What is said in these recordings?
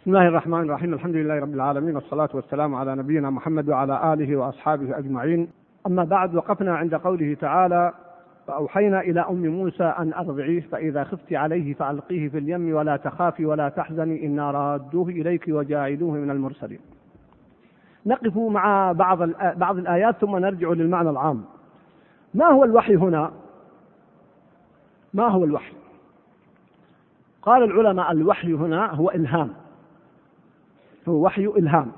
بسم الله الرحمن الرحيم. الحمد لله رب العالمين والصلاة والسلام على نبينا محمد وعلى آله وأصحابه أجمعين. أما بعد وقفنا عند قوله تعالى فأوحينا إلى أم موسى أن أرضعيه فإذا خفت عليه فألقيه في اليم ولا تخافي ولا تحزني إنا رادوه إليك وجاعلوه من المرسلين. نقف مع بعض بعض الآيات ثم نرجع للمعنى العام. ما هو الوحي هنا؟ ما هو الوحي؟ قال العلماء الوحي هنا هو إلهام. هو وحي إلهام.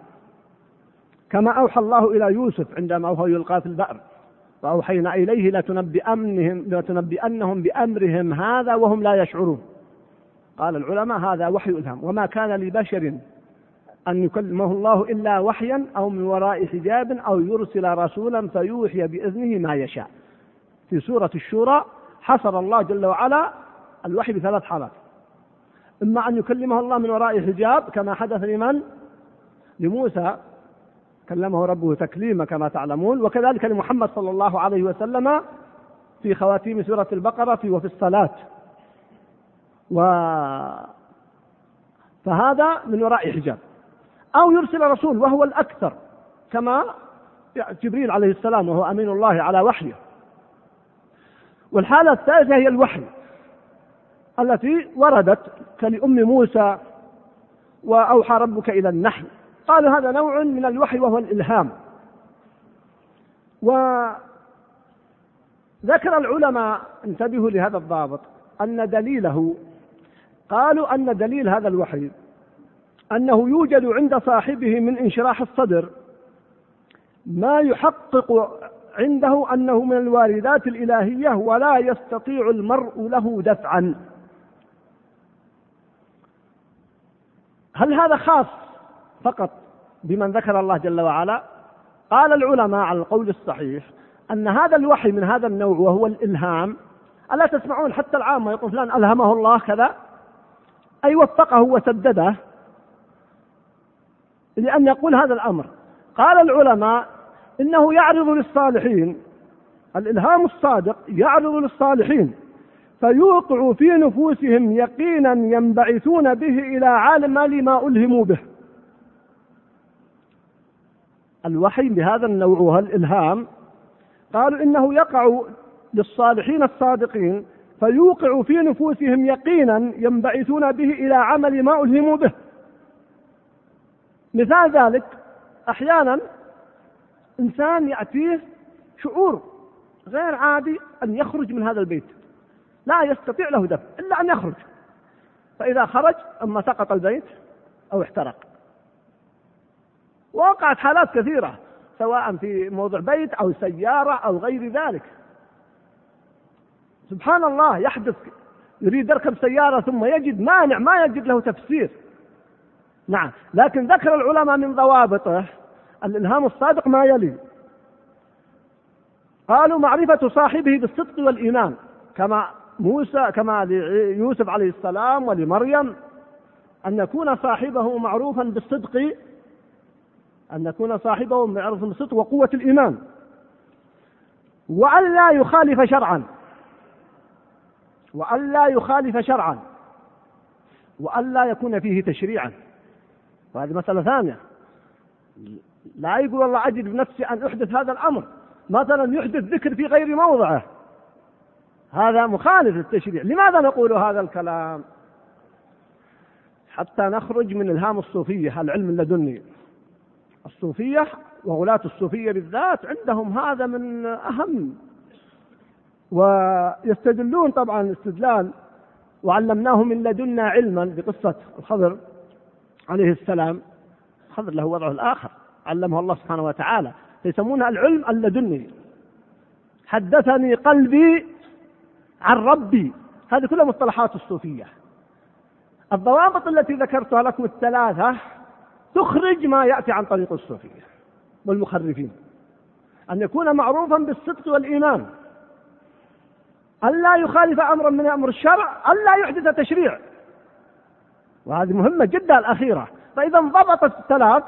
كما أوحى الله إلى يوسف عندما هو يلقى في البئر وأوحينا إليه لتنبئنهم لتنبئنهم بأمرهم هذا وهم لا يشعرون. قال العلماء هذا وحي إلهام. وما كان لبشر أن يكلمه الله إلا وحيا أو من وراء حجاب أو يرسل رسولا فيوحي بإذنه ما يشاء. في سورة الشورى حصر الله جل وعلا الوحي بثلاث حالات. إما أن يكلمه الله من وراء حجاب كما حدث لمن؟ لموسى كلمه ربه تكليما كما تعلمون وكذلك لمحمد صلى الله عليه وسلم في خواتيم سورة البقرة في وفي الصلاة. و فهذا من وراء حجاب. أو يرسل رسول وهو الأكثر كما جبريل عليه السلام وهو أمين الله على وحيه. والحالة الثالثة هي الوحي التي وردت كلأم موسى وأوحى ربك إلى النحل. قالوا هذا نوع من الوحي وهو الإلهام. وذكر العلماء انتبهوا لهذا الضابط أن دليله قالوا أن دليل هذا الوحي أنه يوجد عند صاحبه من انشراح الصدر. ما يحقق عنده أنه من الواردات الإلهية ولا يستطيع المرء له دفعا. هل هذا خاص؟ فقط بمن ذكر الله جل وعلا قال العلماء على القول الصحيح أن هذا الوحي من هذا النوع وهو الإلهام ألا تسمعون حتى العامة يقول فلان ألهمه الله كذا؟ أي وفقه وسدده؟ لأن يقول هذا الأمر. قال العلماء إنه يعرض للصالحين الإلهام الصادق يعرض للصالحين فيوقع في نفوسهم يقينا ينبعثون به إلى عالم لما ألهموا به. الوحي بهذا النوع والإلهام قالوا إنه يقع للصالحين الصادقين فيوقع في نفوسهم يقينا ينبعثون به إلى عمل ما ألهموا به. مثال ذلك أحيانا إنسان يأتيه شعور غير عادي أن يخرج من هذا البيت. لا يستطيع له دفع إلا أن يخرج. فإذا خرج أما سقط البيت أو احترق. وقعت حالات كثيرة سواء في موضع بيت أو سيارة أو غير ذلك. سبحان الله يحدث يريد يركب سيارة ثم يجد مانع ما يجد له تفسير. نعم لكن ذكر العلماء من ضوابطه الإلهام الصادق ما يلي. قالوا معرفة صاحبه بالصدق والإيمان كما موسى كما ليوسف عليه السلام ولمريم أن يكون صاحبه معروفا بالصدق أن يكون صاحبه معروفا بالصدق وقوة الإيمان. وأن لا يخالف شرعا. وأن لا يخالف شرعا. وأن لا يكون فيه تشريعا. وهذه مسألة ثانية. لا يقول والله أجد بنفسي أن أحدث هذا الأمر. مثلا يحدث ذكر في غير موضعه. هذا مخالف للتشريع. لماذا نقول هذا الكلام؟ حتى نخرج من الهام الصوفية. العلم اللدني الصوفية وغلاة الصوفية بالذات عندهم هذا من أهم. ويستدلون طبعا استدلال وعلمناه من لدنا علما بقصة الخضر عليه السلام. الخضر له وضعه الآخر علمه الله سبحانه وتعالى. فيسمونها العلم اللدني. حدثني قلبي عن ربي. هذه كلها مصطلحات الصوفية. الضوابط التي ذكرتها لكم الثلاثة تخرج ما يأتي عن طريق الصوفية والمخرفين. أن يكون معروفا بالصدق والإيمان. أن لا يخالف أمرا من أمر الشرع. أن لا يحدث تشريع. وهذه مهمة جدا الأخيرة. فإذا انضبطت الثلاث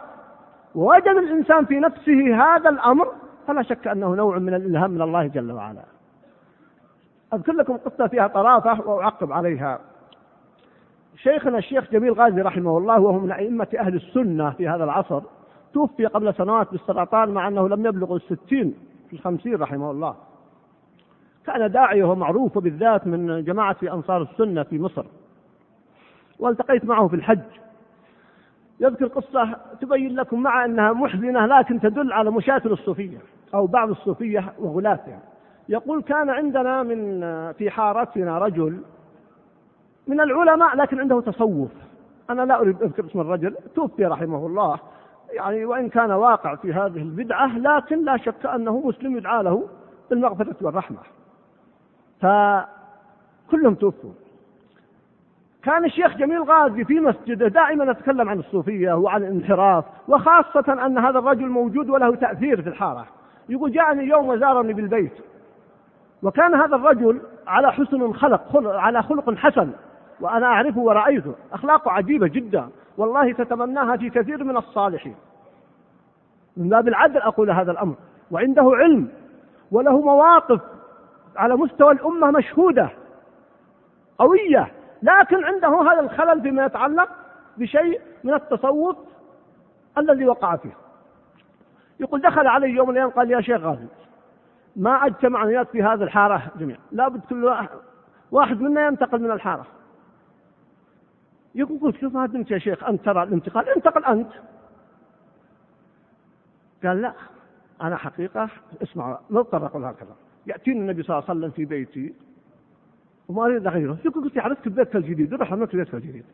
ووجد الإنسان في نفسه هذا الأمر فلا شك أنه نوع من الإلهام من الله جل وعلا. أذكر لكم قصة فيها طرافة وأعقب عليها. شيخنا الشيخ جميل غازي رحمه الله وهو من أئمة أهل السنة في هذا العصر توفي قبل سنوات بالسرطان مع أنه لم يبلغ الستين في الخمسين رحمه الله. كان داعية ومعروف وبالذات من جماعة أنصار السنة في مصر. والتقيت معه في الحج. يذكر قصة تبين لكم مع أنها محزنة لكن تدل على مشاكل الصوفية أو بعض الصوفية وغلاتها يقول كان عندنا من في حارتنا رجل من العلماء لكن عنده تصوف. أنا لا أريد أذكر اسم الرجل توفي رحمه الله. يعني وإن كان واقع في هذه البدعة لكن لا شك أنه مسلم يدعى له بالمغفرة والرحمة. فكلهم توفوا. كان الشيخ جميل غازي في مسجده دائما يتكلم عن الصوفية وعن الانحراف وخاصة أن هذا الرجل موجود وله تأثير في الحارة. يقول جاءني يوم وزارني بالبيت. وكان هذا الرجل على حسن خلق, خلق على خلق حسن. وأنا أعرفه ورأيته. أخلاقه عجيبة جدا. والله تتمناها في كثير من الصالحين. من باب العدل أقول هذا الأمر. وعنده علم. وله مواقف على مستوى الأمة مشهودة. قوية. لكن عنده هذا الخلل فيما يتعلق بشيء من التصوف الذي وقع فيه. يقول دخل علي يوم من الأيام قال يا شيخ غازي ما اجتمع في هذه الحارة جميعا. لابد كل واحد واحد منا ينتقل من الحارة. يقول كيف ما يا شيخ أنت ترى الانتقال انتقل أنت. قال لا أنا حقيقة اسمع مضطر أقول هكذا يأتيني النبي صلى الله عليه وسلم في بيتي وما أريد أغيره. يقول قلت عرفت بيتك الجديد روح عملت بيتك الجديد.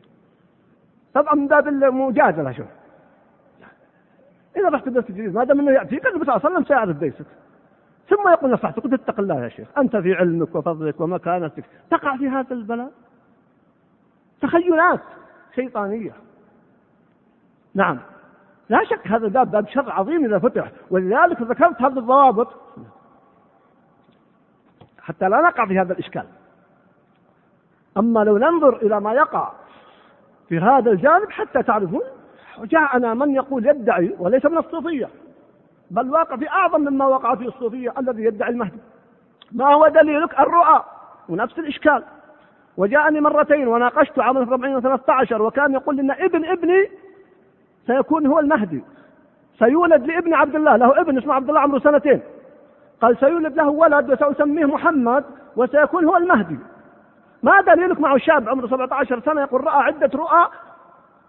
طبعا من باب المجادله شوف. إذا رحت بيتك الجديد ما دام إنه ياتيك النبي صلى الله عليه وسلم سيعرف بيتك. ثم يقول نصحتك قلت اتق الله يا شيخ أنت في علمك وفضلك ومكانتك تقع في هذا البلاء؟ تخيلات شيطانية. نعم. لا شك هذا باب باب شر عظيم اذا فتح ولذلك ذكرت هذه الضوابط. حتى لا نقع في هذا الإشكال. أما لو ننظر إلى ما يقع في هذا الجانب حتى تعرفون جاءنا من يقول يدعي وليس من الصوفية. بل واقع في أعظم مما وقع في الصوفية الذي يدعي المهدي. ما هو دليلك؟ الرؤى. ونفس الإشكال. وجاءني مرتين وناقشته عام 413 وكان يقول لنا ابن ابني سيكون هو المهدي. سيولد لابن عبد الله له ابن اسمه عبد الله عمره سنتين. قال سيولد له ولد وسأسميه محمد وسيكون هو المهدي. ما دليلك معه شاب عمره 17 سنة يقول رأى عدة رؤى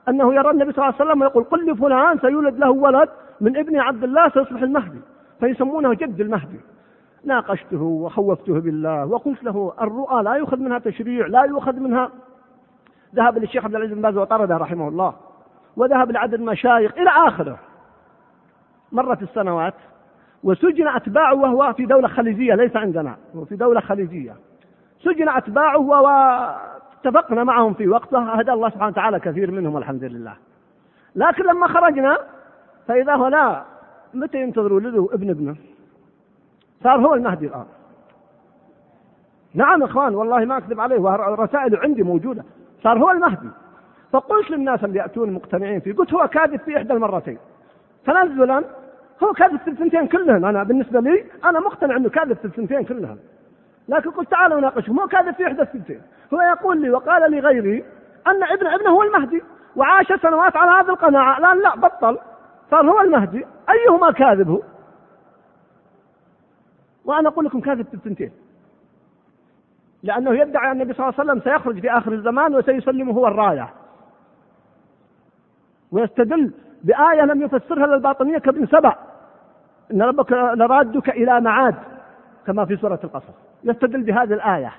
أنه يرى النبي صلى الله عليه وسلم ويقول قل لفلان سيولد له ولد من ابن عبد الله سيصبح المهدي. فيسمونه جد المهدي. ناقشته وخوفته بالله وقلت له الرؤى لا يؤخذ منها تشريع لا يؤخذ منها. ذهب للشيخ عبد العزيز بن باز وطرده رحمه الله وذهب لعدد مشايخ إلى آخره. مرت السنوات وسجن أتباعه وهو في دولة خليجية ليس عندنا هو في دولة خليجية. سجن أتباعه واتفقنا معهم في وقته هدى الله سبحانه وتعالى كثير منهم الحمد لله لكن لما خرجنا فإذا هو لا متى ينتظروا له ابن ابنه؟ صار هو المهدي الآن. نعم إخوان والله ما أكذب عليه ورسائله عندي موجودة. صار هو المهدي. فقلت للناس اللي يأتون مقتنعين فيه قلت هو كاذب في إحدى المرتين. تنزلا هو كاذب في الثنتين كلهم أنا بالنسبة لي أنا مقتنع إنه كاذب في الثنتين كلهم لكن قلت تعالوا ناقشه مو كاذب في إحدى الثنتين. هو يقول لي وقال لي غيري أن ابن ابنه هو المهدي وعاش سنوات على هذه القناعة. الآن لا بطل. صار هو المهدي. أيهما كاذب هو وأنا أقول لكم كاذب الثنتين. لأنه يدعي أن النبي صلى الله عليه وسلم سيخرج في آخر الزمان وسيسلمه هو الراية. ويستدل بآية لم يفسرها للباطنية كابن سبع إن ربك لرادك إلى معاد كما في سورة القصص. يستدل بهذه الآية.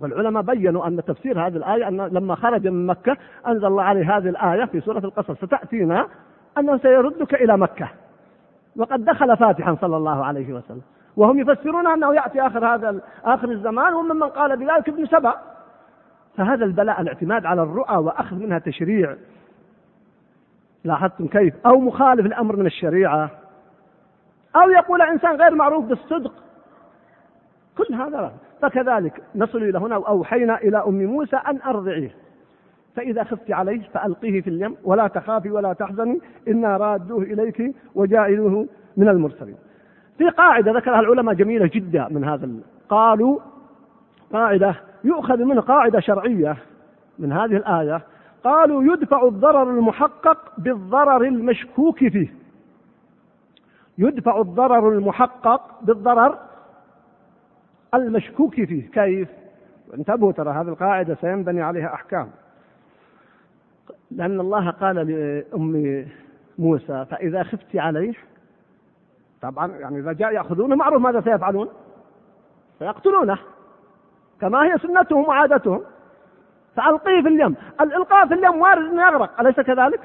والعلماء بينوا أن تفسير هذه الآية أن لما خرج من مكة أنزل الله عليه هذه الآية في سورة القصص. ستأتينا أنه سيردك إلى مكة. وقد دخل فاتحا صلى الله عليه وسلم. وهم يفسرون أنه يأتي آخر هذا آخر الزمان ومن من قال بذلك ابن سبأ. فهذا البلاء الاعتماد على الرؤى وأخذ منها تشريع. لاحظتم كيف؟ أو مخالف الأمر من الشريعة. أو يقول إنسان غير معروف بالصدق. كل هذا فكذلك نصل إلى هنا وأوحينا إلى أم موسى أن أرضعيه. فإذا خفت عليه فألقيه في اليم ولا تخافي ولا تحزني إنا رادوه إليك وجاعلوه من المرسلين. في قاعدة ذكرها العلماء جميلة جدا من هذا قالوا قاعدة يؤخذ منها قاعدة شرعية من هذه الآية قالوا يدفع الضرر المحقق بالضرر المشكوك فيه. يدفع الضرر المحقق بالضرر المشكوك فيه. كيف؟ انتبهوا ترى هذه القاعدة سينبني عليها أحكام. لأن الله قال لأم موسى فإذا خفت عليه طبعا يعني إذا جاء يأخذونه معروف ماذا سيفعلون؟ سيقتلونه كما هي سنتهم وعادتهم. فألقيه في اليم. الإلقاء في اليم وارد أن يغرق. أليس كذلك؟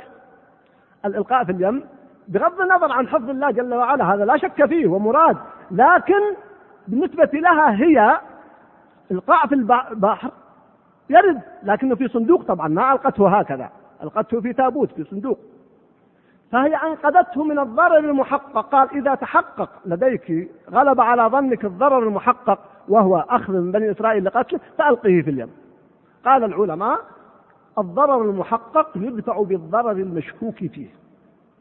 الإلقاء في اليم بغض النظر عن حفظ الله جل وعلا هذا لا شك فيه ومراد. لكن بالنسبة لها هي إلقاء في البحر يرد لكنه في صندوق طبعا ما ألقته هكذا. ألقته في تابوت في صندوق. فهي أنقذته من الضرر المحقق. قال إذا تحقق لديك غلب على ظنك الضرر المحقق وهو أخذ من بني إسرائيل لقتله فألقيه في اليم. قال العلماء الضرر المحقق يدفع بالضرر المشكوك فيه.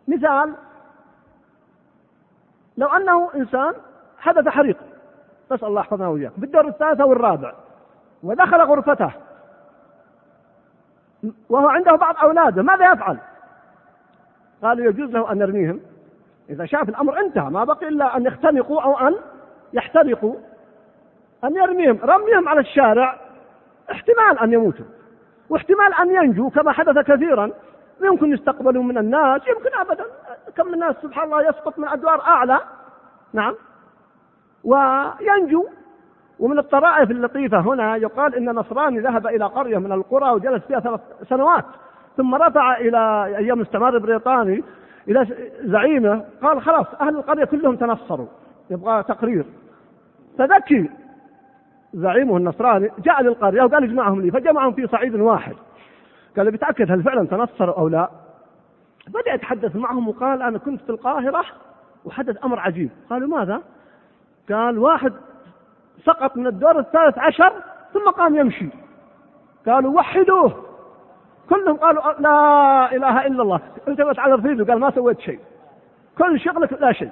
مثال لو أنه إنسان حدث حريق نسأل الله يحفظنا وإياك بالدور الثالث أو الرابع ودخل غرفته وهو عنده بعض أولاده ماذا يفعل؟ قالوا يجوز له أن يرميهم إذا شاف الأمر انتهى ما بقي إلا أن يختنقوا أو أن يحترقوا. أن يرميهم رميهم على الشارع احتمال أن يموتوا واحتمال أن ينجوا كما حدث كثيرا. يمكن يستقبلوا من الناس يمكن أبدا. كم من الناس سبحان الله يسقط من أدوار أعلى. نعم. وينجو ومن الطرائف اللطيفة هنا يقال إن نصراني ذهب إلى قرية من القرى وجلس فيها ثلاث سنوات ثم رفع إلى أيام استعمار البريطاني إلى زعيمه قال خلاص أهل القرية كلهم تنصروا يبغى تقرير. فذكي زعيمه النصراني جاء للقرية وقال اجمعهم لي فجمعهم في صعيد واحد. قال بيتأكد هل فعلا تنصروا أو لا؟ بدأ يتحدث معهم وقال أنا كنت في القاهرة وحدث أمر عجيب. قالوا ماذا؟ قال واحد سقط من الدور الثالث عشر ثم قام يمشي. قالوا وحدوه. كلهم قالوا لا إله إلا الله. التفت على رفيقه قال ما سويت شيء. كل شغلك لا شيء.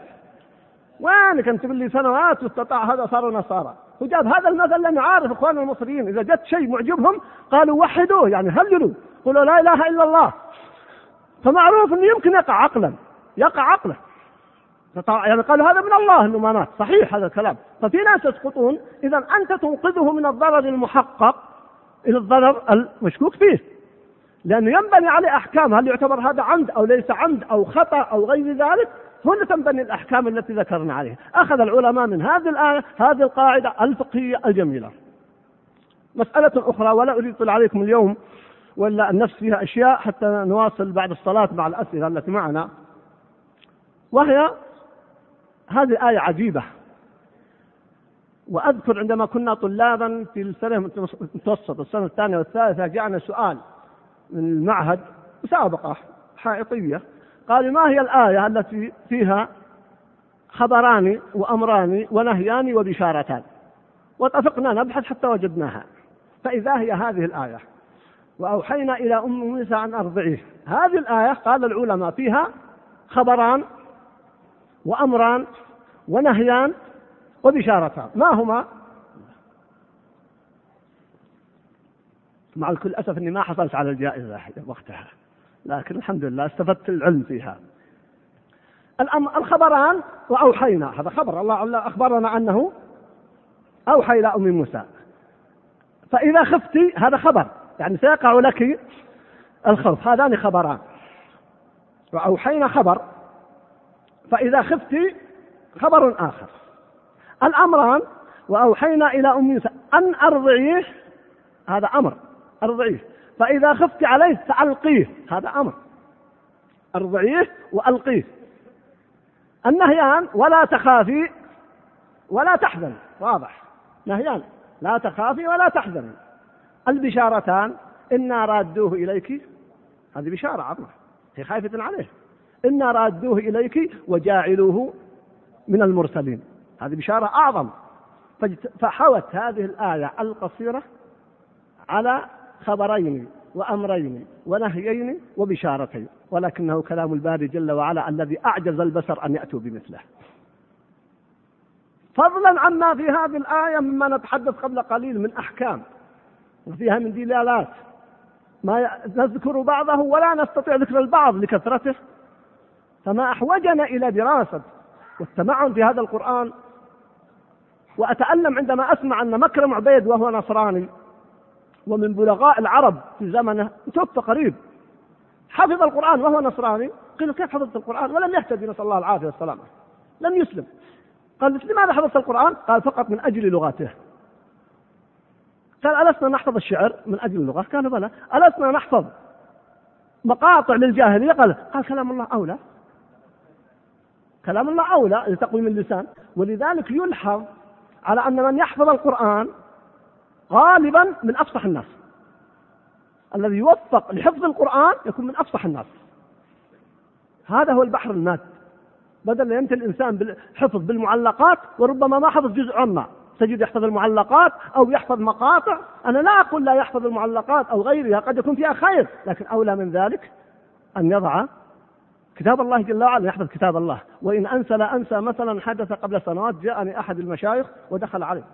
وينك أنت باللي سنوات واستطاع هذا صاروا نصارى وجاب هذا المثل لأنه عارف اخواننا المصريين. إذا جت شيء معجبهم قالوا وحدوه. يعني هللوا قولوا لا إله إلا الله. فمعروف إنه يمكن يقع عقلا. يقع عقله يعني قالوا هذا من الله إنه ما مات. صحيح هذا الكلام. ففي ناس يسقطون اذا أنت تنقذه من الضرر المحقق إلى الضرر المشكوك فيه. لأنه ينبني عليه أحكام هل يعتبر هذا عمد أو ليس عمد أو خطأ أو غير ذلك؟ هنا تنبني الأحكام التي ذكرنا عليها. أخذ العلماء من هذه الآية هذه القاعدة الفقهية الجميلة. مسألة أخرى ولا أريد اطلع عليكم اليوم ولا النفس فيها أشياء حتى نواصل بعد الصلاة مع الأسئلة التي معنا. وهي هذه آية عجيبة. وأذكر عندما كنا طلابا في السنة المتوسط السنة الثانية والثالثة جاءنا سؤال من المعهد مسابقة حائطية. قال ما هي الآية التي فيها خبران وأمران ونهيان وبشارتان؟ واتفقنا نبحث حتى وجدناها. فإذا هي هذه الآية. وأوحينا إلى أم موسى أن أرضعيه. هذه الآية قال العلماء فيها خبران وأمران ونهيان وبشارتان. ما هما؟ مع الكل أسف أني ما حصلت على الجائزة وقتها لكن الحمد لله استفدت العلم فيها. الخبران وأوحينا هذا خبر الله أخبرنا أنه أوحى إلى أم موسى. فإذا خفتي هذا خبر يعني سيقع لك الخوف. هذان خبران. وأوحينا خبر فإذا خفت خبر آخر. الأمران وأوحينا إلى أم موسى أن أرضعيه هذا أمر أرضعيه. فإذا خفت عليه فألقيه هذا أمر. أرضعيه وألقيه. النهيان ولا تخافي ولا تحزن واضح. نهيان لا تخافي ولا تحزني البشارتان إنا رادوه إليك. هذه بشارة عظمة. هي خايفة عليه. إنا رادوه إليك وجاعلوه من المرسلين. هذه بشارة أعظم. فحوت هذه الآية القصيرة على خبرين وأمرين ونهيين وبشارتين ولكنه كلام الباري جل وعلا الذي أعجز البشر أن يأتوا بمثله. فضلا عما في هذه الآية مما نتحدث قبل قليل من أحكام وفيها من دلالات ما نذكر بعضه ولا نستطيع ذكر البعض لكثرته. فما أحوجنا إلى دراسة والتمعن في هذا القرآن. وأتألم عندما أسمع أن مكرم عبيد وهو نصراني ومن بلغاء العرب في زمنه توفى قريب. حفظ القرآن وهو نصراني. قيل كيف حفظت القرآن؟ ولم يهتدي نسأل الله العافية والسلامة. لم يسلم. قال لماذا حفظت القرآن؟ قال فقط من أجل لغاته قال ألسنا نحفظ الشعر من أجل اللغة؟ قالوا بلى. ألسنا نحفظ مقاطع للجاهلية؟ قال قال كلام الله أولى. كلام الله أولى لتقويم اللسان. ولذلك يلحظ على أن من يحفظ القرآن غالبا من أفصح الناس. الذي يوفق لحفظ القرآن يكون من أفصح الناس. هذا هو البحر الماد بدل ينتهي الإنسان بالحفظ بالمعلقات وربما ما حفظ جزء عما تجد يحفظ المعلقات أو يحفظ مقاطع. أنا لا أقول لا يحفظ المعلقات أو غيرها قد يكون فيها خير لكن أولى من ذلك أن يضع كتاب الله جل وعلا يحفظ كتاب الله. وإن أنسى لا أنسى مثلا حدث قبل سنوات جاءني أحد المشايخ ودخل عليه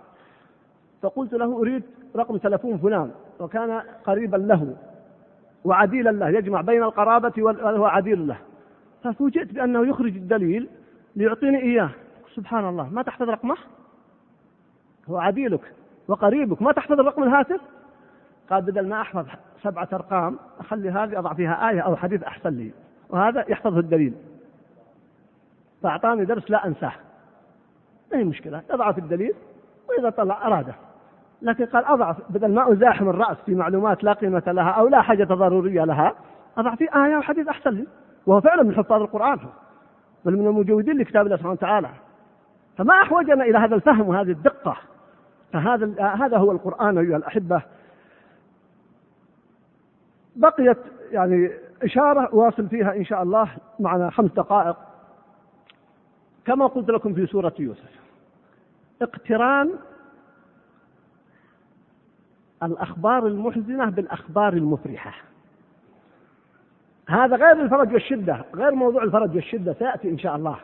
فقلت له أريد رقم تلفون فلان وكان قريبا له وعديلا له يجمع بين القرابة وهو عديل له. ففوجئت بأنه يخرج الدليل ليعطيني إياه. سبحان الله ما تحفظ رقمه؟ هو عديلك وقريبك ما تحفظ الرقم الهاتف؟ قال بدل ما أحفظ سبعة أرقام أخلي هذه أضع فيها آية أو حديث أحسن لي. وهذا يحفظه الدليل. فأعطاني درس لا أنساه. ما هي مشكلة؟ يضع في الدليل وإذا طلع أراده. لكن قال أضع بدل ما أزاحم الرأس في معلومات لا قيمة لها أو لا حاجة ضرورية لها أضع في آية وحديث أحسن لي. وهو فعلا من حفاظ القرآن. بل من المجودين لكتاب الله سبحانه وتعالى. فما أحوجنا إلى هذا الفهم وهذه الدقة. فهذا هذا هو القرآن أيها الأحبة. بقيت يعني إشارة واصل فيها إن شاء الله معنا خمس دقائق. كما قلت لكم في سورة يوسف اقتران الأخبار المحزنة بالأخبار المفرحة. هذا غير الفرج والشدة غير موضوع الفرج والشدة سيأتي إن شاء الله.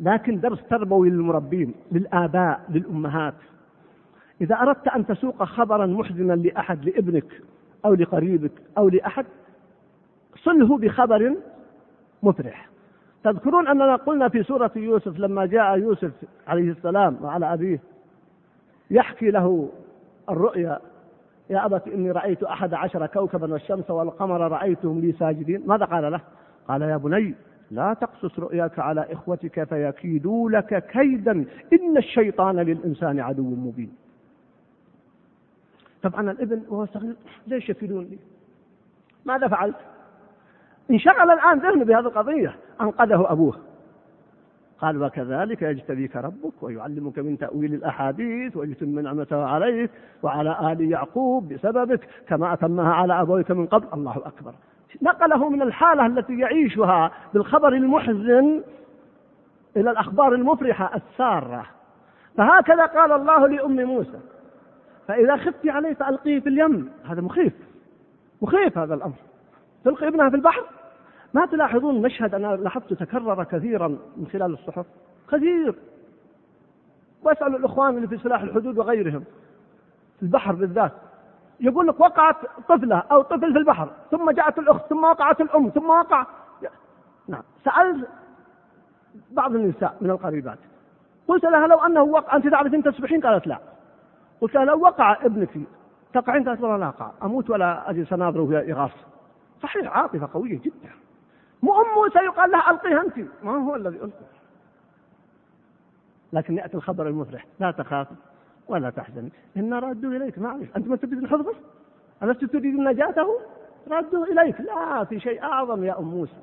لكن درس تربوي للمربين للآباء للأمهات. إذا أردت أن تسوق خبرا محزنا لأحد لابنك أو لقريبك أو لأحد صله بخبر مفرح. تذكرون أننا قلنا في سورة يوسف لما جاء يوسف عليه السلام وعلى أبيه يحكي له الرؤيا يا أبت إني رأيت أحد عشر كوكبا والشمس والقمر رأيتهم لي ساجدين. ماذا قال له؟ قال يا بني لا تقصص رؤياك على إخوتك فيكيدوا لك كيدا. إن الشيطان للإنسان عدو مبين. طبعا الإبن وهو صغير ليش يكيدون لي؟ ماذا فعلت؟ انشغل الآن ذهنه بهذه القضية. أنقذه أبوه. قال وكذلك يجتبيك ربك ويعلمك من تأويل الأحاديث ويتم نعمته عليك وعلى آل يعقوب بسببك كما أتمها على أبويك من قبل. الله أكبر. نقله من الحالة التي يعيشها بالخبر المحزن إلى الأخبار المفرحة السارة. فهكذا قال الله لأم موسى فإذا خفت عليه فألقيه في اليم. هذا مخيف. مخيف هذا الأمر. تلقي ابنها في البحر؟ ما تلاحظون مشهد أنا لاحظته تكرر كثيرا من خلال الصحف؟ كثير. واسألوا الإخوان اللي في سلاح الحدود وغيرهم في البحر بالذات. يقول لك وقعت طفلة أو طفل في البحر ثم جاءت الأخت ثم وقعت الأم ثم وقع نعم. سألت بعض النساء من القريبات. قلت لها لو أنه وقع أنت تعرفين تسبحين قالت لا. قلت لها لو وقع ابنك تقعين؟ قالت والله لا أقع أموت ولا أجلس أناظره في إغاثة صحيح عاطفة قوية جدا. مو أم موسى يقال لها ألقيها أنت. ما هو الذي ألقي. لكن يأتي الخبر المفرح. لا تخاف ولا تحزن. إنا رادوه إليك. ما أعرف أنت ما تريد حفظه ألست تريد نجاته رادوه إليك. لا في شيء أعظم يا أم موسى.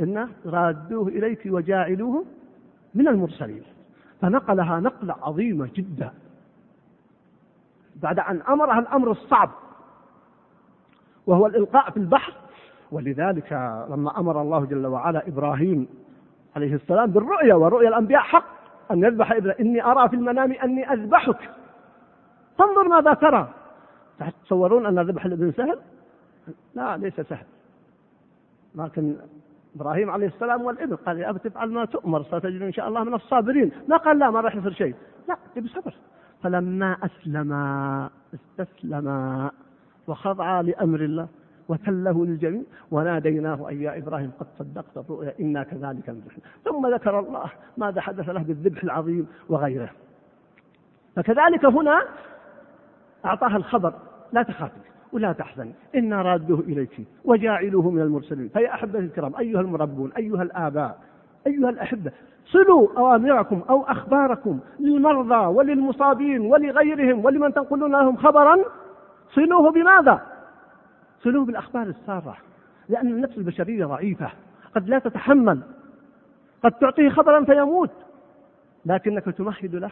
إن رادوه إليك وجاعلوه من المرسلين. فنقلها نقلة عظيمة جدا. بعد أن أمرها الأمر الصعب وهو الإلقاء في البحر ولذلك لما أمر الله جل وعلا إبراهيم عليه السلام بالرؤيا ورؤيا الأنبياء حق أن يذبح ابنه إني أرى في المنام أني أذبحك. فانظر ماذا ترى. تتصورون أن ذبح الإبن سهل؟ لا ليس سهل. لكن إبراهيم عليه السلام والإبن قال يا أبت افعل ما تؤمر ستجد إن شاء الله من الصابرين. ما قال لا ما راح يصير شيء. لا بصبر فلما أسلما استسلما وخضع لأمر الله. وتله للجميع وناديناه أي يا إبراهيم قد صدقت الرؤيا إنا كذلك نذبح ثم ذكر الله ماذا حدث له بالذبح العظيم وغيره. فكذلك هنا أعطاها الخبر لا تخافي ولا تحزن إنا رادوه إليك وجاعلوه من المرسلين. فيا أحبتي الكرام أيها المربون أيها الآباء أيها الأحبة صلوا أوامركم أو أخباركم للمرضى وللمصابين ولغيرهم ولمن تنقلون لهم خبرا صلوه بماذا؟ صلوه بالأخبار السارة لأن النفس البشرية ضعيفة قد لا تتحمل قد تعطيه خبرا فيموت لكنك تمهد له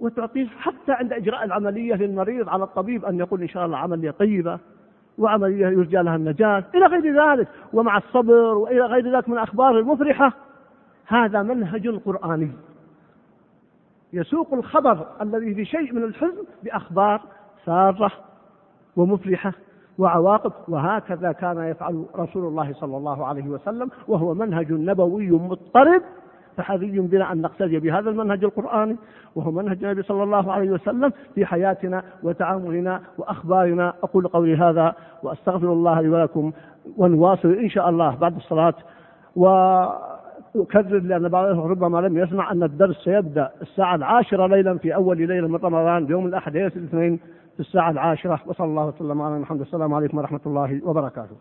وتعطيه حتى عند إجراء العملية للمريض على الطبيب أن يقول إن شاء الله عملية طيبة وعملية يرجى لها النجاة إلى غير ذلك ومع الصبر وإلى غير ذلك من الأخبار المفرحة. هذا منهج قرآني. يسوق الخبر الذي في شيء من الحزن بأخبار سارة ومفرحة. وعواقب وهكذا كان يفعل رسول الله صلى الله عليه وسلم وهو منهج نبوي مضطرب فحري بنا أن نقتدي بهذا المنهج القرآني وهو منهج النبي صلى الله عليه وسلم في حياتنا وتعاملنا وأخبارنا. أقول قولي هذا وأستغفر الله لي ولكم ونواصل إن شاء الله بعد الصلاة. وأكرر لأن بعضهم ربما لم يسمع أن الدرس سيبدأ الساعة العاشرة ليلا في أول ليلة من رمضان يوم الأحد ليلة الاثنين. في الساعة العاشرة وصلى الله وسلم على محمد. السلام عليكم ورحمة الله وبركاته.